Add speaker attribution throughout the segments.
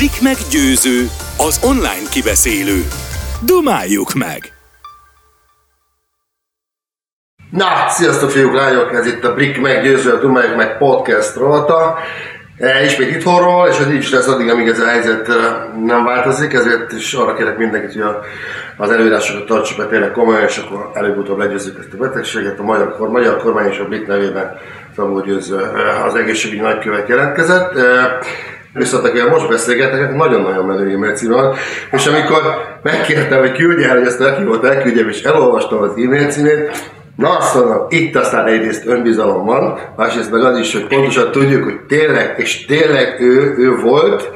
Speaker 1: Blik meg az online kibeszélő. Dumáljuk meg!
Speaker 2: Na, sziasztok fiúk, lányok, ez itt a Blik meggyőző, a Dumáljuk meg podcast rolata. E, ismét itthonról, és ez így is lesz addig, amíg ez a helyzet e, nem változik, ezért is arra kérek mindenkit, hogy a, az előírásokat tartsuk be tényleg komolyan, és akkor előbb-utóbb legyőzzük ezt a betegséget. A magyar, kor, magyar kormány és a Blik nevében Szabó Győző e, az egészségügyi nagykövet jelentkezett. E, Viszont akivel most beszélgetek, nagyon-nagyon menő e-mail és amikor megkértem, hogy küldje el, hogy ezt neki volt elküldjem, és elolvastam az e-mail címét, Na azt mondom, itt aztán egyrészt önbizalom van, másrészt meg az is, hogy pontosan tudjuk, hogy tényleg, és tényleg ő, ő volt,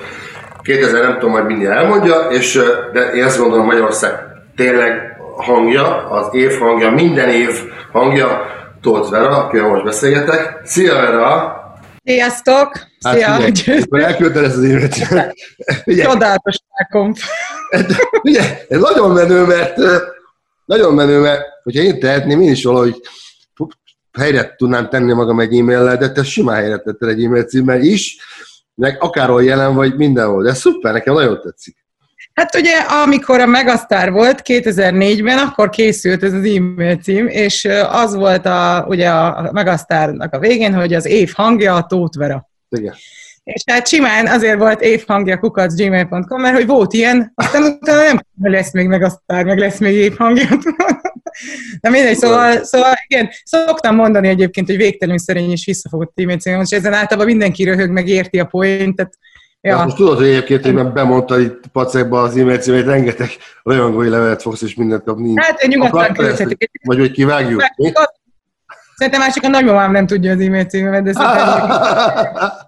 Speaker 2: 2000 nem tudom, majd mindjárt elmondja, és, de én azt gondolom Magyarország tényleg hangja, az év hangja, minden év hangja, Tóth Vera, akivel most beszélgetek. Szia Vera!
Speaker 3: Sziasztok!
Speaker 2: Hát Szia! Figyelj, akkor elküldted ezt az évet.
Speaker 3: Csodálatos rákomp.
Speaker 2: Ugye, ez nagyon menő, mert nagyon menő, mert hogyha én tehetném, én is valahogy helyre tudnám tenni magam egy e-maillel, de te simán helyre tetted egy e-mail címmel is, meg akárhol jelen vagy mindenhol. De szuper, nekem nagyon tetszik.
Speaker 3: Hát ugye, amikor a Megasztár volt 2004-ben, akkor készült ez az e-mail cím, és az volt a, ugye a Megasztárnak a végén, hogy az év hangja a Tóth Vera.
Speaker 2: Igen.
Speaker 3: És hát simán azért volt évhangja kukacgmail.com, mert hogy volt ilyen, aztán utána nem lesz még meg aztán, meg lesz még évhangja. De mindegy, szóval, szóval igen, szoktam mondani egyébként, hogy végtelenül szerény és visszafogott e-mail cím, és ezen általában mindenki röhög, meg érti a pointet.
Speaker 2: Ja. most tudod, hogy egyébként, hogy bemondta itt pacekba az e-mail címét, rengeteg rajongói levelet fogsz, és mindent kapni.
Speaker 3: Hát, nyugodtan küldhetik.
Speaker 2: Vagy hogy kivágjuk.
Speaker 3: Szerintem már csak a nagymamám nem tudja az e-mail címemet, de szerintem...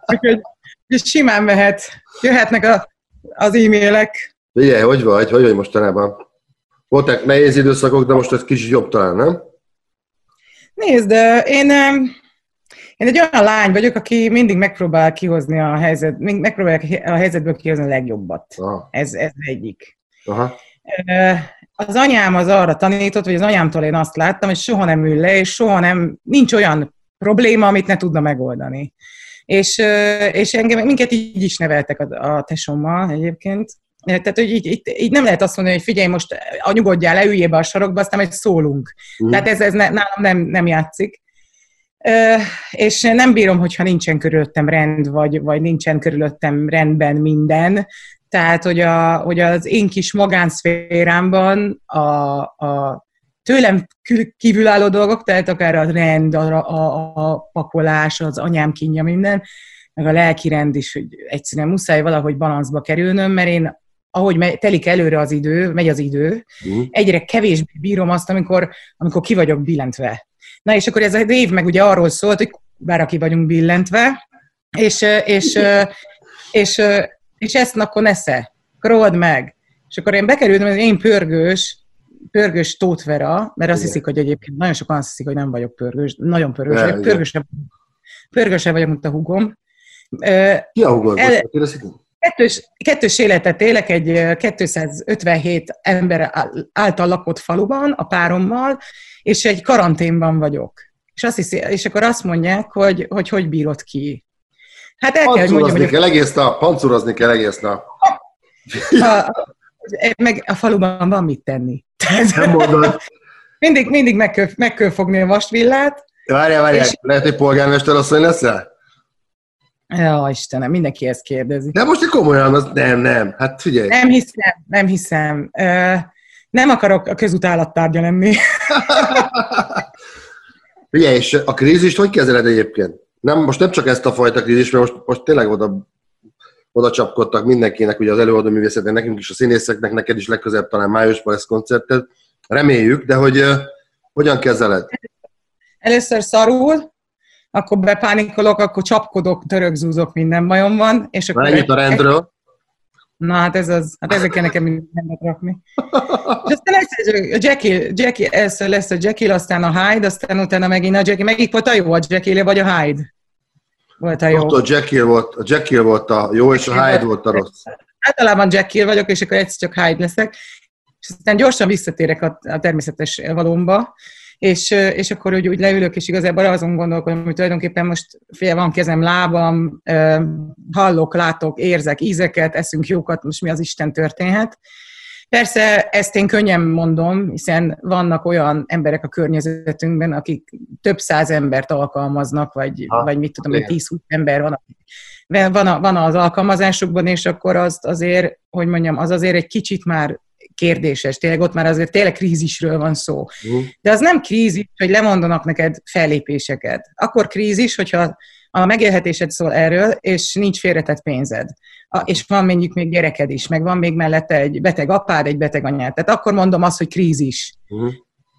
Speaker 3: Úgyhogy simán mehet, jöhetnek a, az e-mailek.
Speaker 2: Figyelj, hogy vagy? Hogy vagy mostanában? Voltak nehéz időszakok, de most ez kicsit jobb talán, nem?
Speaker 3: Nézd, én, én egy olyan lány vagyok, aki mindig megpróbál kihozni a helyzet, megpróbál a helyzetből kihozni a legjobbat. Aha. Ez, ez egyik. Aha. Az anyám az arra tanított, vagy az anyámtól én azt láttam, hogy soha nem ül le, és soha nem, nincs olyan probléma, amit ne tudna megoldani. És, és engem, minket így is neveltek a, a tesommal egyébként. Tehát, hogy így, így, így, nem lehet azt mondani, hogy figyelj, most a nyugodjál, leüljél be a sarokba, aztán egy szólunk. Mm. Tehát ez, ez ne, nálam nem, nem játszik. És nem bírom, hogyha nincsen körülöttem rend, vagy, vagy nincsen körülöttem rendben minden. Tehát, hogy, a, hogy az én kis magánszférámban a, a tőlem kívülálló dolgok, tehát akár a rend, a, a, a pakolás, az anyám kínja, minden, meg a lelki rend is, hogy egyszerűen muszáj valahogy balanszba kerülnöm, mert én ahogy telik előre az idő, megy az idő, uh-huh. egyre kevésbé bírom azt, amikor, amikor ki vagyok billentve. Na és akkor ez a év meg ugye arról szólt, hogy bár aki vagyunk billentve, és, és, és, és, és ezt akkor nesze, akkor meg. És akkor én bekerültem, hogy én pörgős, pörgős Tótvera, mert azt hiszik, hogy egyébként nagyon sokan azt hiszik, hogy nem vagyok pörgős, nagyon pörgős vagyok, pörgősebb, pörgősebb vagyok, mint a hugom.
Speaker 2: Ki a hugod? El,
Speaker 3: kettős, kettős életet élek egy 257 ember által lakott faluban, a párommal, és egy karanténban vagyok. És, azt hiszi, és akkor azt mondják, hogy hogy, hogy bírod ki.
Speaker 2: Hát el kell, hogy mondjam, kell egész nap, pancúrozni kell egész nap.
Speaker 3: A, meg a faluban van mit tenni.
Speaker 2: Nem mondod.
Speaker 3: mindig, mindig meg kell, meg kell fogni a vastvillát.
Speaker 2: Várjál, várjál, és... lehet, hogy polgármester asszony leszel?
Speaker 3: Ja, Istenem, mindenki ezt kérdezi.
Speaker 2: De most komolyan, az nem, nem, hát figyelj.
Speaker 3: Nem hiszem, nem hiszem. Nem akarok a közutállattárgya lenni.
Speaker 2: Figyelj, és a krízist hogy kezeled egyébként? Nem, most nem csak ezt a fajta krízist, mert most, most tényleg oda oda csapkodtak mindenkinek, ugye az előadó művészetnek, nekünk is a színészeknek, neked is legközelebb talán májusban lesz koncerted. Reméljük, de hogy uh, hogyan kezeled?
Speaker 3: Először szarul, akkor bepánikolok, akkor csapkodok, törökzúzok, minden bajom van. És akkor
Speaker 2: ennyit a rendről.
Speaker 3: Na hát ez az, hát ezzel kell nekem mindent rakni. És aztán lesz a Jackie, Jackie, először lesz a Jackie, aztán a Hyde, aztán utána megint a Jackie, megint volt a jó a Jackie, vagy a Hyde? Volt a jó.
Speaker 2: Ott a Jekyll volt, a Jekyll volt a jó, és a Hyde volt a rossz.
Speaker 3: Általában Jekyll vagyok, és akkor egyszer csak Hyde leszek. És aztán gyorsan visszatérek a, a természetes valómba. És, és akkor úgy, úgy leülök, és igazából azon gondolkodom, hogy tulajdonképpen most fél van kezem, lábam, hallok, látok, érzek ízeket, eszünk jókat, most mi az Isten történhet. Persze ezt én könnyen mondom, hiszen vannak olyan emberek a környezetünkben, akik több száz embert alkalmaznak, vagy, ha, vagy mit tudom, hogy 10 ember van, van, a, van az alkalmazásukban, és akkor azt azért, hogy mondjam, az azért egy kicsit már kérdéses. Tényleg ott már azért tényleg krízisről van szó. Uh-huh. De az nem krízis, hogy lemondanak neked fellépéseket. Akkor krízis, hogyha a megélhetésed szól erről, és nincs félretett pénzed. A, és van mondjuk még gyereked is, meg van még mellette egy beteg apád, egy beteg anyád. Tehát akkor mondom azt, hogy krízis. Uh-huh.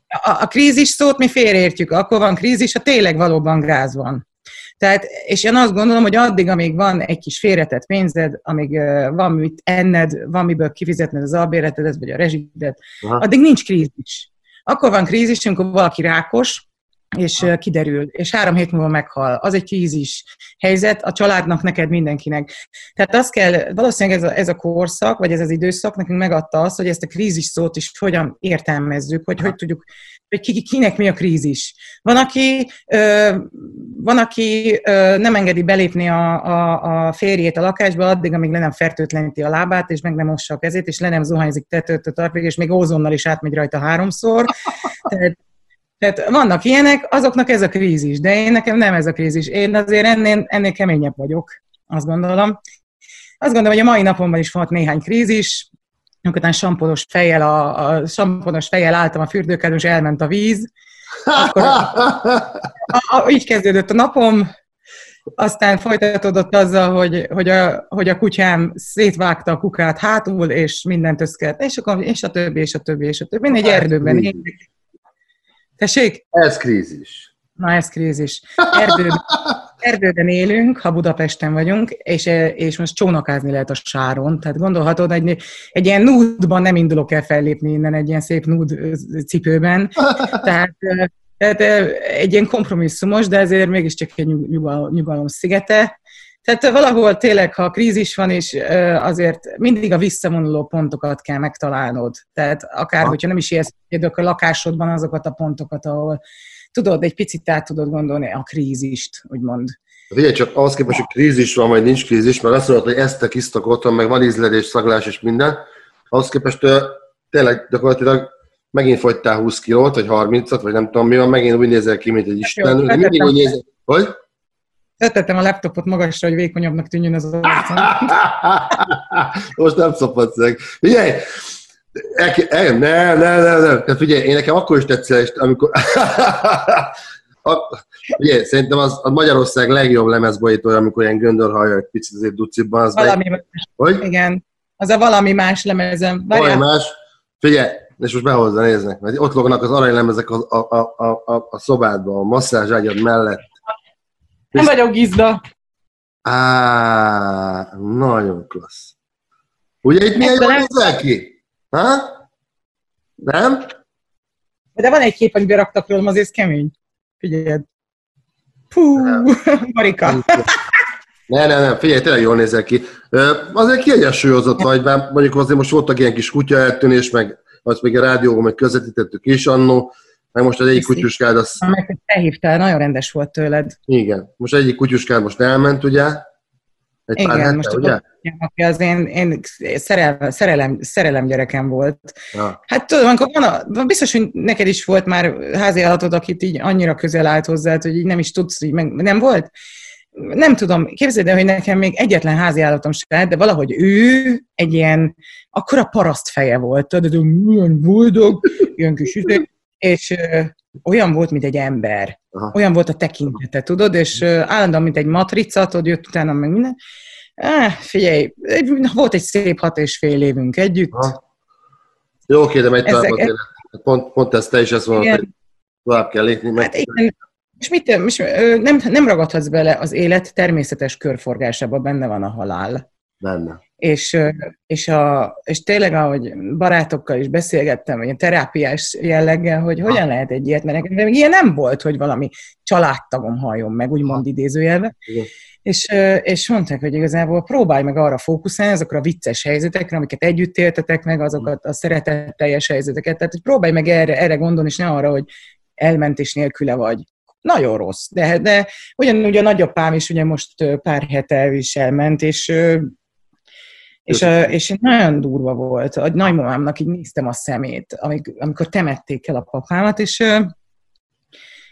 Speaker 3: A, a krízis szót mi félreértjük. Akkor van krízis, ha tényleg valóban gáz van. Tehát, és én azt gondolom, hogy addig, amíg van egy kis félretett pénzed, amíg uh, van mit enned, van miből kifizetned az albéletedet, vagy a rezsidet, Aha. addig nincs krízis. Akkor van krízis, amikor valaki rákos, és kiderül, és három hét múlva meghal. Az egy krízis helyzet a családnak, neked, mindenkinek. Tehát azt kell, valószínűleg ez a, ez a korszak, vagy ez az időszak nekünk megadta azt, hogy ezt a krízis szót is hogyan értelmezzük, hogy hogy tudjuk hogy ki, kinek mi a krízis. Van, aki, ö, van, aki ö, nem engedi belépni a, a, a férjét a lakásba addig, amíg le nem fertőtleníti a lábát, és meg nem mossa a kezét, és le nem zuhányzik tetőt a tarpig, és még ózonnal is átmegy rajta háromszor. Tehát, tehát vannak ilyenek, azoknak ez a krízis, de én nekem nem ez a krízis. Én azért ennél, ennél keményebb vagyok, azt gondolom. Azt gondolom, hogy a mai napomban is volt néhány krízis, amikor samponos fejjel, a, a samponos fejjel álltam a fürdőkádon, és elment a víz. Akkor a, a, így kezdődött a napom, aztán folytatódott azzal, hogy, hogy, a, hogy a kutyám szétvágta a kukát hátul, és mindent összkelt, és, akkor, és a többi, és a többi, és a többi. Mindegy erdőben. Én... Tessék?
Speaker 2: Ez krízis.
Speaker 3: Na, ez krízis. Erdőben, erdőben élünk, ha Budapesten vagyunk, és, és most csónakázni lehet a sáron. Tehát gondolhatod, egy, egy ilyen núdban nem indulok el fellépni innen, egy ilyen szép núd cipőben. Tehát, tehát egy ilyen kompromisszumos, de ezért mégiscsak egy nyugalom, nyugalom szigete. Tehát valahol tényleg, ha krízis van, és azért mindig a visszavonuló pontokat kell megtalálnod. Tehát akár, ha. hogyha nem is élsz a lakásodban azokat a pontokat, ahol tudod, egy picit át tudod gondolni a krízist, úgymond.
Speaker 2: Figyelj csak, ahhoz képest, hogy krízis van, vagy nincs krízis, mert azt mondod, hogy eztek, isztak otthon, meg van ízlelés, szaglás és minden, ahhoz képest tényleg gyakorlatilag megint fogytál 20 kilót, vagy 30-at, vagy nem tudom mi van, megint úgy nézel ki, mint egy isten. Jó, mindig úgy nézel, hogy?
Speaker 3: Tettem a laptopot magasra, hogy vékonyabbnak tűnjön az arcom.
Speaker 2: Most nem szopatsz meg. Figyelj, nem, nem, nem, nem, nem. Tehát figyelj, én nekem akkor is tetszett, amikor... Ugye, szerintem az a Magyarország legjobb lemezbolyítója, amikor ilyen göndörhajja egy picit azért ducibban. Az
Speaker 3: valami meg... más. Hogy? Igen. Az a valami más lemezem.
Speaker 2: Valami más. Figyelj, és most behozza, néznek, mert ott lognak az aranylemezek a, a, a, a, a szobádban, a masszázságyad mellett.
Speaker 3: Nem vagyok gizda.
Speaker 2: Á, nagyon klassz. Ugye itt milyen jól nézel ki? Ha? Nem?
Speaker 3: De van egy kép, amiben raktak rólam, azért kemény. Figyeld. Pú, Marika.
Speaker 2: Ne, ne, ne, figyelj, tényleg jól nézel ki. Azért kiegyensúlyozott vagy, mert mondjuk azért most voltak ilyen kis kutya eltűnés, meg azt még a rádióban meg közvetítettük is annó, meg most az egyik kutyuskád az...
Speaker 3: Meg elhívtál, nagyon rendes volt tőled.
Speaker 2: Igen. Most egyik kutyuskád most elment, ugye?
Speaker 3: Egy Igen, hete, most ugye? aki az én, én szerelem, szerelem, szerelem gyerekem volt. Ja. Hát tudom, amikor van a, biztos, hogy neked is volt már házi állatod, akit így annyira közel állt hozzá, hogy így nem is tudsz, így meg, nem volt? Nem tudom, képzeld el, hogy nekem még egyetlen házi állatom se de valahogy ő egy ilyen, akkora paraszt feje volt, tudod, milyen boldog, ilyen kis üdő, és olyan volt, mint egy ember. Aha. Olyan volt a tekintete, tudod, és állandóan, mint egy matrica, tudod, jött utána meg minden. Eh, figyelj, volt egy szép hat és fél évünk együtt. Ha.
Speaker 2: Jó, oké, de megy tovább élet. Pont, pont ezt te is ezt mondod, hogy tovább kell lépni. Meg... Hát igen.
Speaker 3: És mit, most nem, nem ragadhatsz bele az élet természetes körforgásába, benne van a halál.
Speaker 2: Benne.
Speaker 3: És, és, a, és tényleg, ahogy barátokkal is beszélgettem, ilyen terápiás jelleggel, hogy hogyan ha. lehet egy ilyet, mert nekem ilyen nem volt, hogy valami családtagom halljon meg, úgymond idézőjelve. Igen és, és mondták, hogy igazából próbálj meg arra fókuszálni, azokra a vicces helyzetekre, amiket együtt éltetek meg, azokat a szeretetteljes helyzeteket. Tehát, hogy próbálj meg erre, erre gondolni, és ne arra, hogy elment és nélküle vagy. Nagyon rossz, de, de ugyanúgy a nagyapám is ugye most pár hete is elment, és és, és nagyon durva volt. A nagymamámnak így néztem a szemét, amikor temették el a papámat, és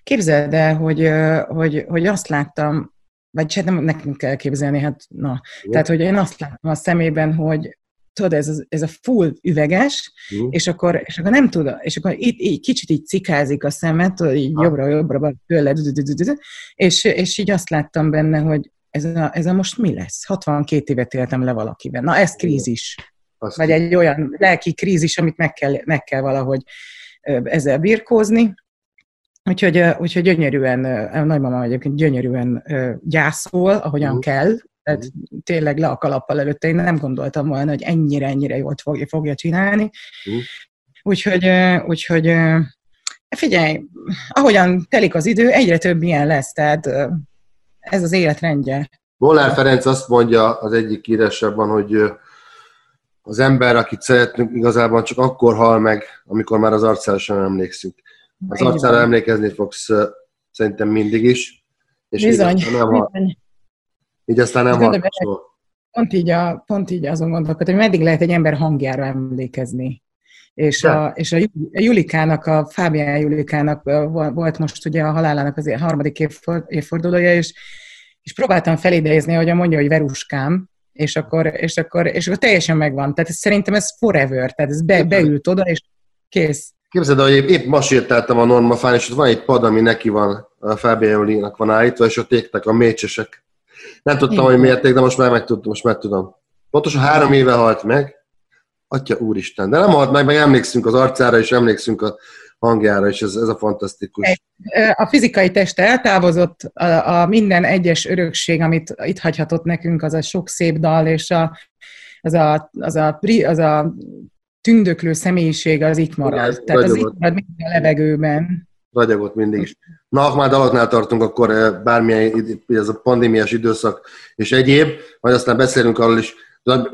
Speaker 3: képzeld el, hogy, hogy, hogy azt láttam, vagy hát nem nekünk kell képzelni, hát na. Igen. Tehát, hogy én azt láttam a szemében, hogy tudod, ez, ez a full üveges, uh. és, akkor, és akkor nem tud, és akkor itt így, kicsit így cikázik a szemet, tudod, így jobbra-jobbra tőle, és, és így azt láttam benne, hogy ez a, most mi lesz? 62 évet éltem le valakiben. Na, ez krízis. Azt Vagy egy olyan lelki krízis, amit meg kell, meg kell valahogy ezzel birkózni. Úgyhogy, úgyhogy gyönyörűen, a nagymama egyébként gyönyörűen gyászol, ahogyan uh. kell, tehát uh. tényleg le a kalappal előtte. Én nem gondoltam volna, hogy ennyire-ennyire jól fogja, fogja csinálni. Uh. Úgyhogy, úgyhogy figyelj, ahogyan telik az idő, egyre több ilyen lesz, tehát ez az életrendje.
Speaker 2: Molnár Ferenc azt mondja az egyik írásában, hogy az ember, akit szeretünk, igazából csak akkor hal meg, amikor már az arcára sem emlékszünk. Az arcára emlékezni fogsz szerintem mindig is.
Speaker 3: És bizony, így nem hal,
Speaker 2: bizony. Így aztán nem hal.
Speaker 3: Pont így, a, pont így azon gondolkodom, hogy meddig lehet egy ember hangjára emlékezni. És, a, és a Julikának, a Fábián Julikának volt most ugye a halálának az harmadik évfordulója, és, és próbáltam felidézni, hogy mondja, hogy Veruskám, és akkor, és akkor, és akkor teljesen megvan. Tehát ez, szerintem ez forever, tehát ez be, beült oda, és kész.
Speaker 2: Képzeld, hogy épp, épp ma sétáltam a Normafán, és ott van egy pad, ami neki van, a Fábián Julinak van állítva, és ott égtek a mécsesek. Nem tudtam, Igen. hogy miért de most már megtudtam, most már tudom. Pontosan három éve halt meg, Atya úristen, de nem halt meg, meg emlékszünk az arcára, és emlékszünk a hangjára, és ez, ez a fantasztikus.
Speaker 3: A fizikai teste eltávozott, a, a minden egyes örökség, amit itt hagyhatott nekünk, az a sok szép dal, és a, az, a, az, a, az a tündöklő személyiség az itt marad. Igen, Tehát az itt marad mindig a levegőben.
Speaker 2: Ragyogott mindig is. Na, ha már daloknál tartunk, akkor eh, bármilyen, ez a pandémiás időszak és egyéb, majd aztán beszélünk arról is,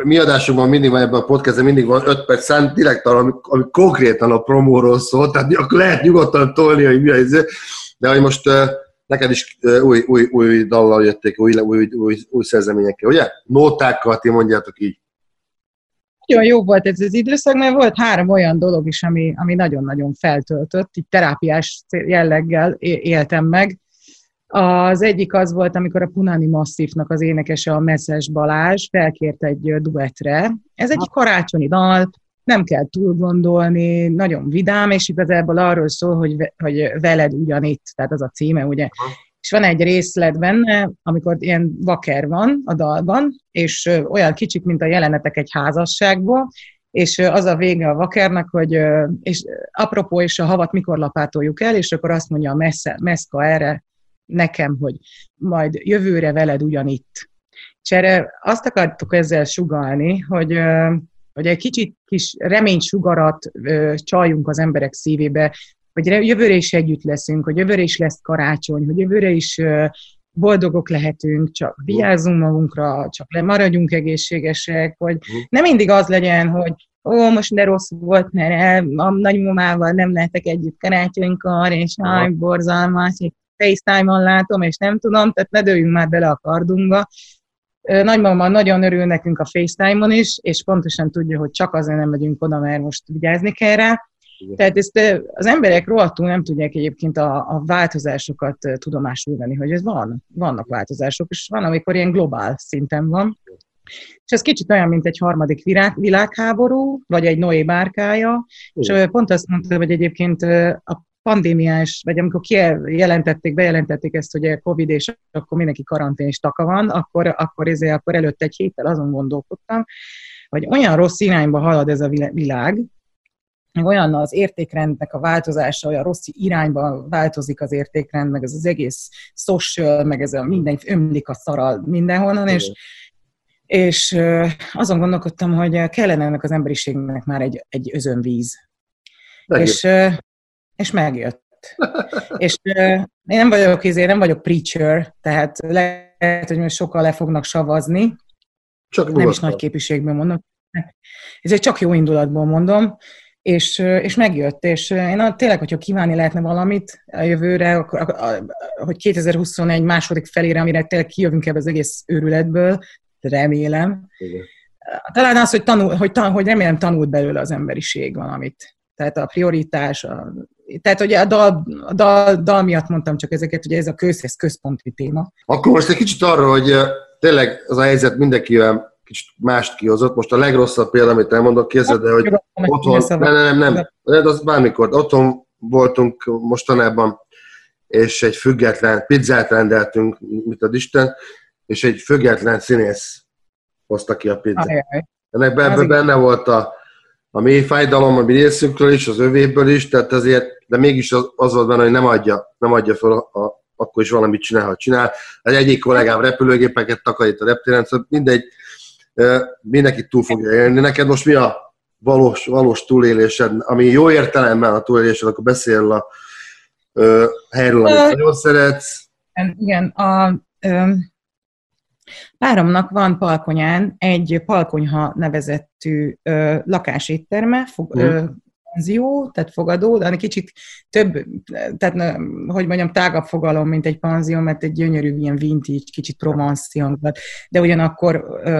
Speaker 2: mi adásunkban mindig van ebben a podcastben, mindig van 5 perc szánt direkt arra, ami, ami konkrétan a promóról szól, tehát akkor lehet nyugodtan tolni, hogy mi a izé. de hogy most neked is új, új, új dallal jötték, új, új, új, új szerzeményekkel, ugye? Nótákkal, ti mondjátok így.
Speaker 3: Nagyon jó volt ez az időszak, mert volt három olyan dolog is, ami, ami nagyon-nagyon feltöltött, így terápiás jelleggel éltem meg. Az egyik az volt, amikor a Punani Masszívnak az énekese, a Messzes Balázs felkért egy duetre. Ez egy karácsonyi dal, nem kell túl gondolni, nagyon vidám, és igazából arról szól, hogy, hogy veled ugyanitt, tehát az a címe, ugye. És van egy részlet benne, amikor ilyen vaker van a dalban, és olyan kicsik, mint a jelenetek egy házasságból, és az a vége a vakernak, hogy és apropó, és a havat mikor lapátoljuk el, és akkor azt mondja a messze, Meszka erre, nekem, hogy majd jövőre veled ugyanitt. És erre azt akartuk ezzel sugalni, hogy, hogy egy kicsit kis reménysugarat csaljunk az emberek szívébe, hogy jövőre is együtt leszünk, hogy jövőre is lesz karácsony, hogy jövőre is boldogok lehetünk, csak vigyázzunk magunkra, csak maradjunk egészségesek, hogy nem mindig az legyen, hogy ó, most de rossz volt, mert a nagymamával nem lehetek együtt karácsonykor, és aj, borzalmas, FaceTime-on látom, és nem tudom, tehát ne dőljünk már bele a kardunkba. Nagymama nagyon örül nekünk a FaceTime-on is, és pontosan tudja, hogy csak azért nem megyünk oda, mert most vigyázni kell rá. Igen. Tehát ezt az emberek rohadtul nem tudják egyébként a, a változásokat tudomásul venni, hogy ez van, vannak változások, és van, amikor ilyen globál szinten van. És ez kicsit olyan, mint egy harmadik világ, világháború, vagy egy Noé bárkája, Igen. és pont azt mondta, hogy egyébként a pandémiás, vagy amikor kijelentették, bejelentették ezt, hogy a Covid, és akkor mindenki karantén és taka van, akkor, akkor, ezért, akkor előtte egy héttel azon gondolkodtam, hogy olyan rossz irányba halad ez a világ, olyan az értékrendnek a változása, olyan rossz irányba változik az értékrend, meg ez az egész social, meg ez a minden ömlik a szaral mindenhonnan, és, és azon gondolkodtam, hogy kellene ennek az emberiségnek már egy, egy özönvíz. Legyen. És és megjött. és uh, én nem vagyok, izé, nem vagyok preacher, tehát lehet, hogy most sokkal le fognak savazni. Csak nem is nagy képviségben mondom. Ez egy csak jó indulatból mondom, és, és megjött, és én tényleg, hogyha kívánni lehetne valamit a jövőre, akkor, hogy 2021 második felére, amire tényleg kijövünk ebbe az egész őrületből, remélem. Igen. Talán az, hogy, tanul, hogy, tan, hogy remélem tanult belőle az emberiség valamit. Tehát a prioritás, a, tehát ugye a dal, a dal, dal miatt mondtam csak ezeket, ugye ez a közhez központi téma.
Speaker 2: Akkor most egy kicsit arra, hogy tényleg az a helyzet mindenkivel kicsit mást kihozott. Most a legrosszabb példa, amit elmondok, képzeld de hogy otthon, nem, nem, nem, nem, nem, az bármikor, otthon voltunk mostanában, és egy független pizzát rendeltünk, mit ad Isten, és egy független színész hozta ki a pizzát. Ennek benne, benne volt a, a mély fájdalom a mi részünkről is, az övéből is, tehát azért, de mégis az, az volt benne, hogy nem adja, nem adja fel a, a, akkor is valamit csinál, ha csinál. Egy egyik kollégám repülőgépeket takarít a reptéren, szóval mindegy, mindenki túl fogja élni. Neked most mi a valós, valós túlélésed, ami jó értelemben a túlélésed, akkor beszél a ö, helyről, amit nagyon szeretsz.
Speaker 3: Igen, a, ö, páromnak van Palkonyán egy Palkonyha nevezettű ö, lakásétterme, fog, ö, panzió, tehát fogadó, de kicsit több, tehát hogy mondjam, tágabb fogalom, mint egy panzió, mert egy gyönyörű ilyen vintage, kicsit provanci de ugyanakkor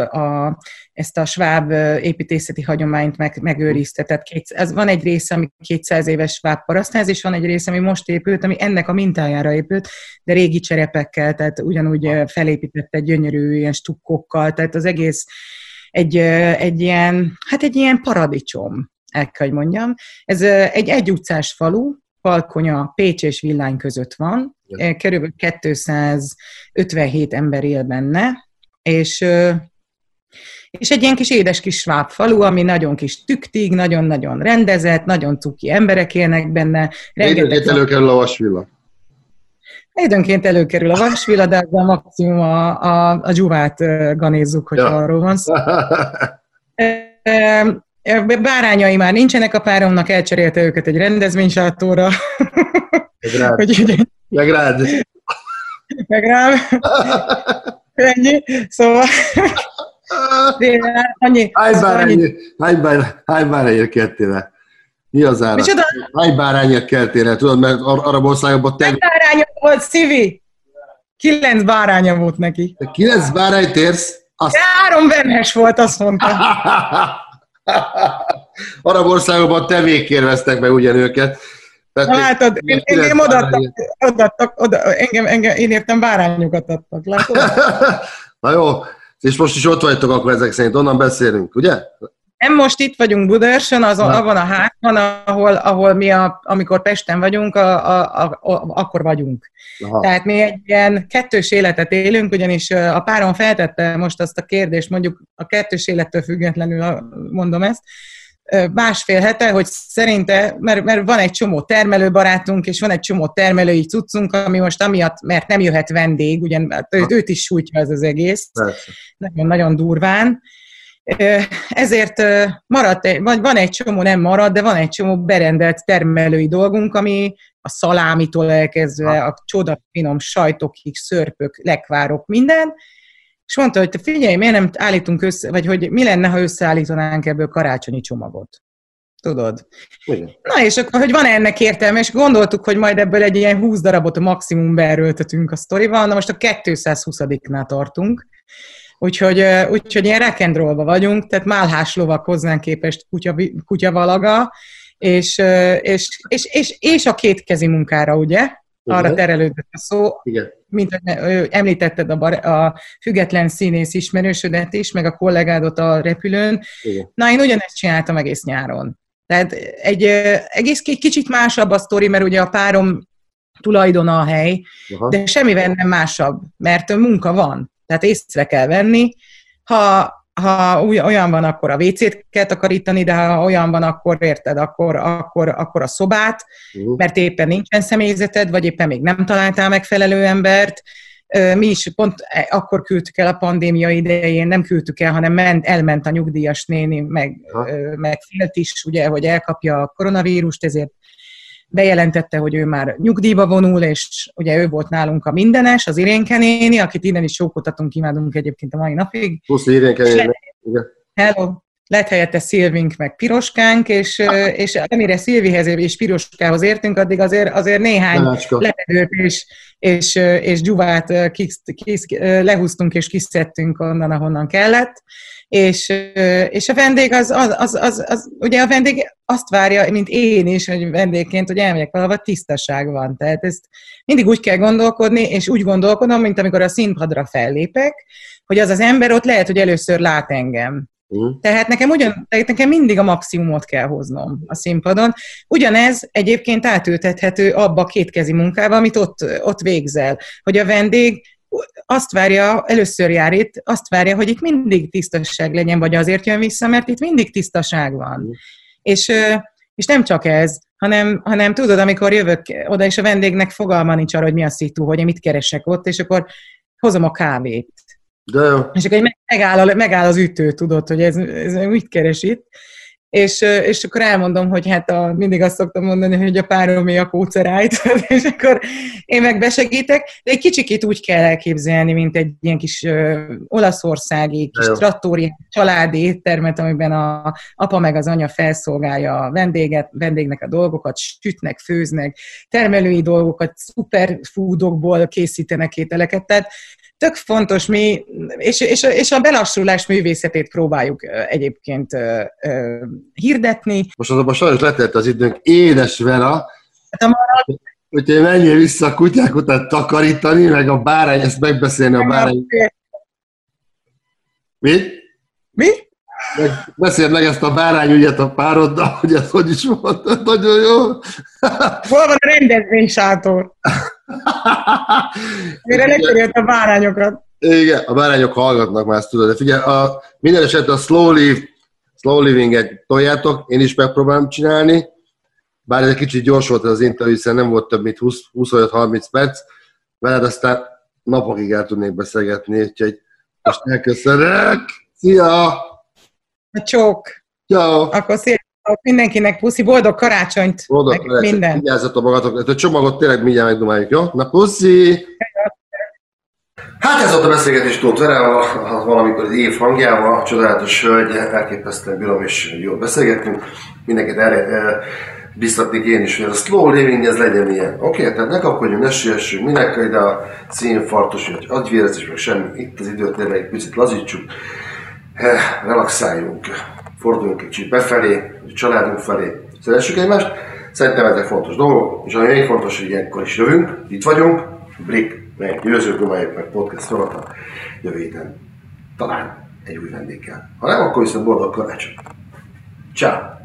Speaker 3: a, ezt a sváb építészeti hagyományt meg, megőrizte. Tehát két, ez van egy része, ami 200 éves sváb parasztház, és van egy része, ami most épült, ami ennek a mintájára épült, de régi cserepekkel, tehát ugyanúgy felépített egy gyönyörű ilyen stukkokkal, tehát az egész egy, egy ilyen, hát egy ilyen paradicsom el kell, hogy mondjam. Ez egy egy utcás falu, Palkonya, Pécs és Villány között van, körülbelül 257 ember él benne, és és egy ilyen kis édes kis sváb falu, ami nagyon kis tüktig, nagyon-nagyon rendezett, nagyon cuki emberek élnek benne.
Speaker 2: Időnként előkerül a vasvilla.
Speaker 3: Időnként előkerül a vasvilla, de a maximum a, a, a dzsuvát ganézzuk, hogy ja. arról van szó. Bárányai már nincsenek a páromnak, elcserélte őket egy rendezvénysátóra.
Speaker 2: Meg rád. hogy, Meg rád.
Speaker 3: Meg rám. Ennyi. Szóval...
Speaker 2: annyi, hány bárányért, hány, bár, hány bárányért kettél Mi az ára? Micsoda? Hány bárányért keltél Tudod, mert arab országokban...
Speaker 3: Te... Hány báránya volt, Szivi? Kilenc báránya volt neki.
Speaker 2: Te kilenc bárányt érsz?
Speaker 3: Azt... Három venhes volt, azt mondta.
Speaker 2: Arab országokban tevékért vesztek meg ugyan őket.
Speaker 3: Tehát Na, látod, én, én, én odaadtak, odaadtak, oda, engem, engem, én értem bárányokat adtak, látod?
Speaker 2: Na jó, és most is ott vagytok akkor ezek szerint, onnan beszélünk, ugye?
Speaker 3: Nem most itt vagyunk Budaörsön, az, abban a házban, ahol, ahol mi, a, amikor Pesten vagyunk, a, a, a, a, akkor vagyunk. Aha. Tehát mi egy ilyen kettős életet élünk, ugyanis a párom feltette most azt a kérdést, mondjuk a kettős élettől függetlenül mondom ezt, másfél hete, hogy szerinte, mert, mert van egy csomó termelőbarátunk, és van egy csomó termelői cuccunk, ami most amiatt, mert nem jöhet vendég, ugyan hát őt, őt is sújtja ez az egész, nagyon-nagyon durván, ezért maradt, vagy van egy csomó, nem marad, de van egy csomó berendelt termelői dolgunk, ami a szalámitól elkezdve a csoda finom sajtokig, szörpök, lekvárok, minden, és mondta, hogy te figyelj, miért nem állítunk össze, vagy hogy mi lenne, ha összeállítanánk ebből karácsonyi csomagot. Tudod? Igen. Na és akkor, hogy van ennek értelme, és gondoltuk, hogy majd ebből egy ilyen 20 darabot maximum beerőltetünk a sztorival, na most a 220-nál tartunk, Úgyhogy, úgyhogy ilyen rock vagyunk, tehát málhás lovak hozzánk képest kutya, kutyavalaga, és, és, és, és, és a kétkezi munkára, ugye? Arra terelődött a szó. Igen. Mint említetted a, bar, a független színész ismerősödet is, meg a kollégádot a repülőn. Igen. Na, én ugyanezt csináltam egész nyáron. Tehát egy egész kicsit másabb a sztori, mert ugye a párom tulajdona a hely, Aha. de semmivel nem másabb, mert munka van. Tehát észre kell venni. Ha, ha olyan van, akkor a WC-t kell takarítani, de ha olyan van, akkor érted, akkor, akkor, akkor a szobát, uh-huh. mert éppen nincsen személyzeted, vagy éppen még nem találtál megfelelő embert. Mi is pont e, akkor küldtük el a pandémia idején, nem küldtük el, hanem ment, elment a nyugdíjas néni, meg, meg félt is, ugye, hogy elkapja a koronavírust, ezért bejelentette, hogy ő már nyugdíjba vonul, és ugye ő volt nálunk a mindenes, az Irénke néni, akit innen is sókoltatunk, imádunk egyébként a mai napig.
Speaker 2: Plusz Irénke néni.
Speaker 3: Hello. Lett helyette Szilvink meg Piroskánk, és, és amire Szilvihez és Piroskához értünk, addig azért, azért néhány levegőt és, és, és gyuvát kis, kis, lehúztunk és kiszedtünk onnan, ahonnan kellett. És, és a vendég az, az, az, az, az, ugye a vendég azt várja, mint én is, hogy vendégként, hogy elmegyek valahova, tisztaság van. Tehát ezt mindig úgy kell gondolkodni, és úgy gondolkodom, mint amikor a színpadra fellépek, hogy az az ember ott lehet, hogy először lát engem. Uh. Tehát nekem, ugyan, nekem mindig a maximumot kell hoznom a színpadon. Ugyanez egyébként átültethető abba a kétkezi munkába, amit ott, ott végzel. Hogy a vendég azt várja, először jár itt, azt várja, hogy itt mindig tisztaság legyen, vagy azért jön vissza, mert itt mindig tisztaság van. Uh. És, és nem csak ez, hanem, hanem tudod, amikor jövök oda, és a vendégnek fogalma nincs arra, hogy mi a szitu, hogy én mit keresek ott, és akkor hozom a kávét de jó. És akkor megáll, megáll az ütő, tudod, hogy ez, ez mit keres itt. És, és akkor elmondom, hogy hát a, mindig azt szoktam mondani, hogy a páromé a kócerájt, és akkor én meg besegítek, de egy kicsikét úgy kell elképzelni, mint egy ilyen kis ö, olaszországi, kis trattóri családi éttermet, amiben a apa meg az anya felszolgálja a vendéget, vendégnek a dolgokat, sütnek, főznek, termelői dolgokat, superfoodokból készítenek ételeket, tehát tök fontos mi, és, és, és a belassulás művészetét próbáljuk egyébként hirdetni.
Speaker 2: Most azonban sajnos letelt az időnk. Édes Vera, hát hogyha menjél vissza a kutyák után takarítani, meg a bárány, ezt megbeszélni a bárány. Mi?
Speaker 3: Mi?
Speaker 2: Beszéld meg ezt a bárányügyet a pároddal, hogy ez hogy is volt. Nagyon jó.
Speaker 3: Hol van a rendezvénysátor? Mire lecserélt a bárányokat?
Speaker 2: Igen, a bárányok hallgatnak már, ezt tudod. De figyelj, a, minden esetben a slow, live, slow living-et toljátok, én is megpróbálom csinálni, bár ez egy kicsit gyors volt az interjú, hiszen nem volt több mint 25-30 perc, veled aztán napokig el tudnék beszélgetni, úgyhogy most elköszönök. Szia!
Speaker 3: A csók!
Speaker 2: Ciao.
Speaker 3: Akkor szép mindenkinek puszi, boldog karácsonyt,
Speaker 2: boldog karácsonyt. minden. Vigyázzatok magatokra, a csomagot tényleg mindjárt megdomáljuk, jó? Na puszi! Hát ez volt a beszélgetés Tóth Verával, valamikor az év hangjával, a csodálatos hölgy, elképesztően bírom és jól beszélgettünk. Mindenkit erre e, biztatnék én is, hogy a slow living ez legyen ilyen. Oké, okay, tehát ne kapkodjunk, ne siessünk, minek ide a színfartos, vagy agyvérezés, meg semmi. Itt az időt tényleg egy picit lazítsuk, relaxáljunk forduljunk kicsit befelé, a családunk felé, szeressük egymást. Szerintem ezek fontos dolgok, és ami még fontos, hogy ilyenkor is jövünk, itt vagyunk, Brick, meg győzők, dumáljuk meg podcast sorata jövő héten. Talán egy új vendéggel. Ha nem, akkor viszont boldog karácsony. Ciao.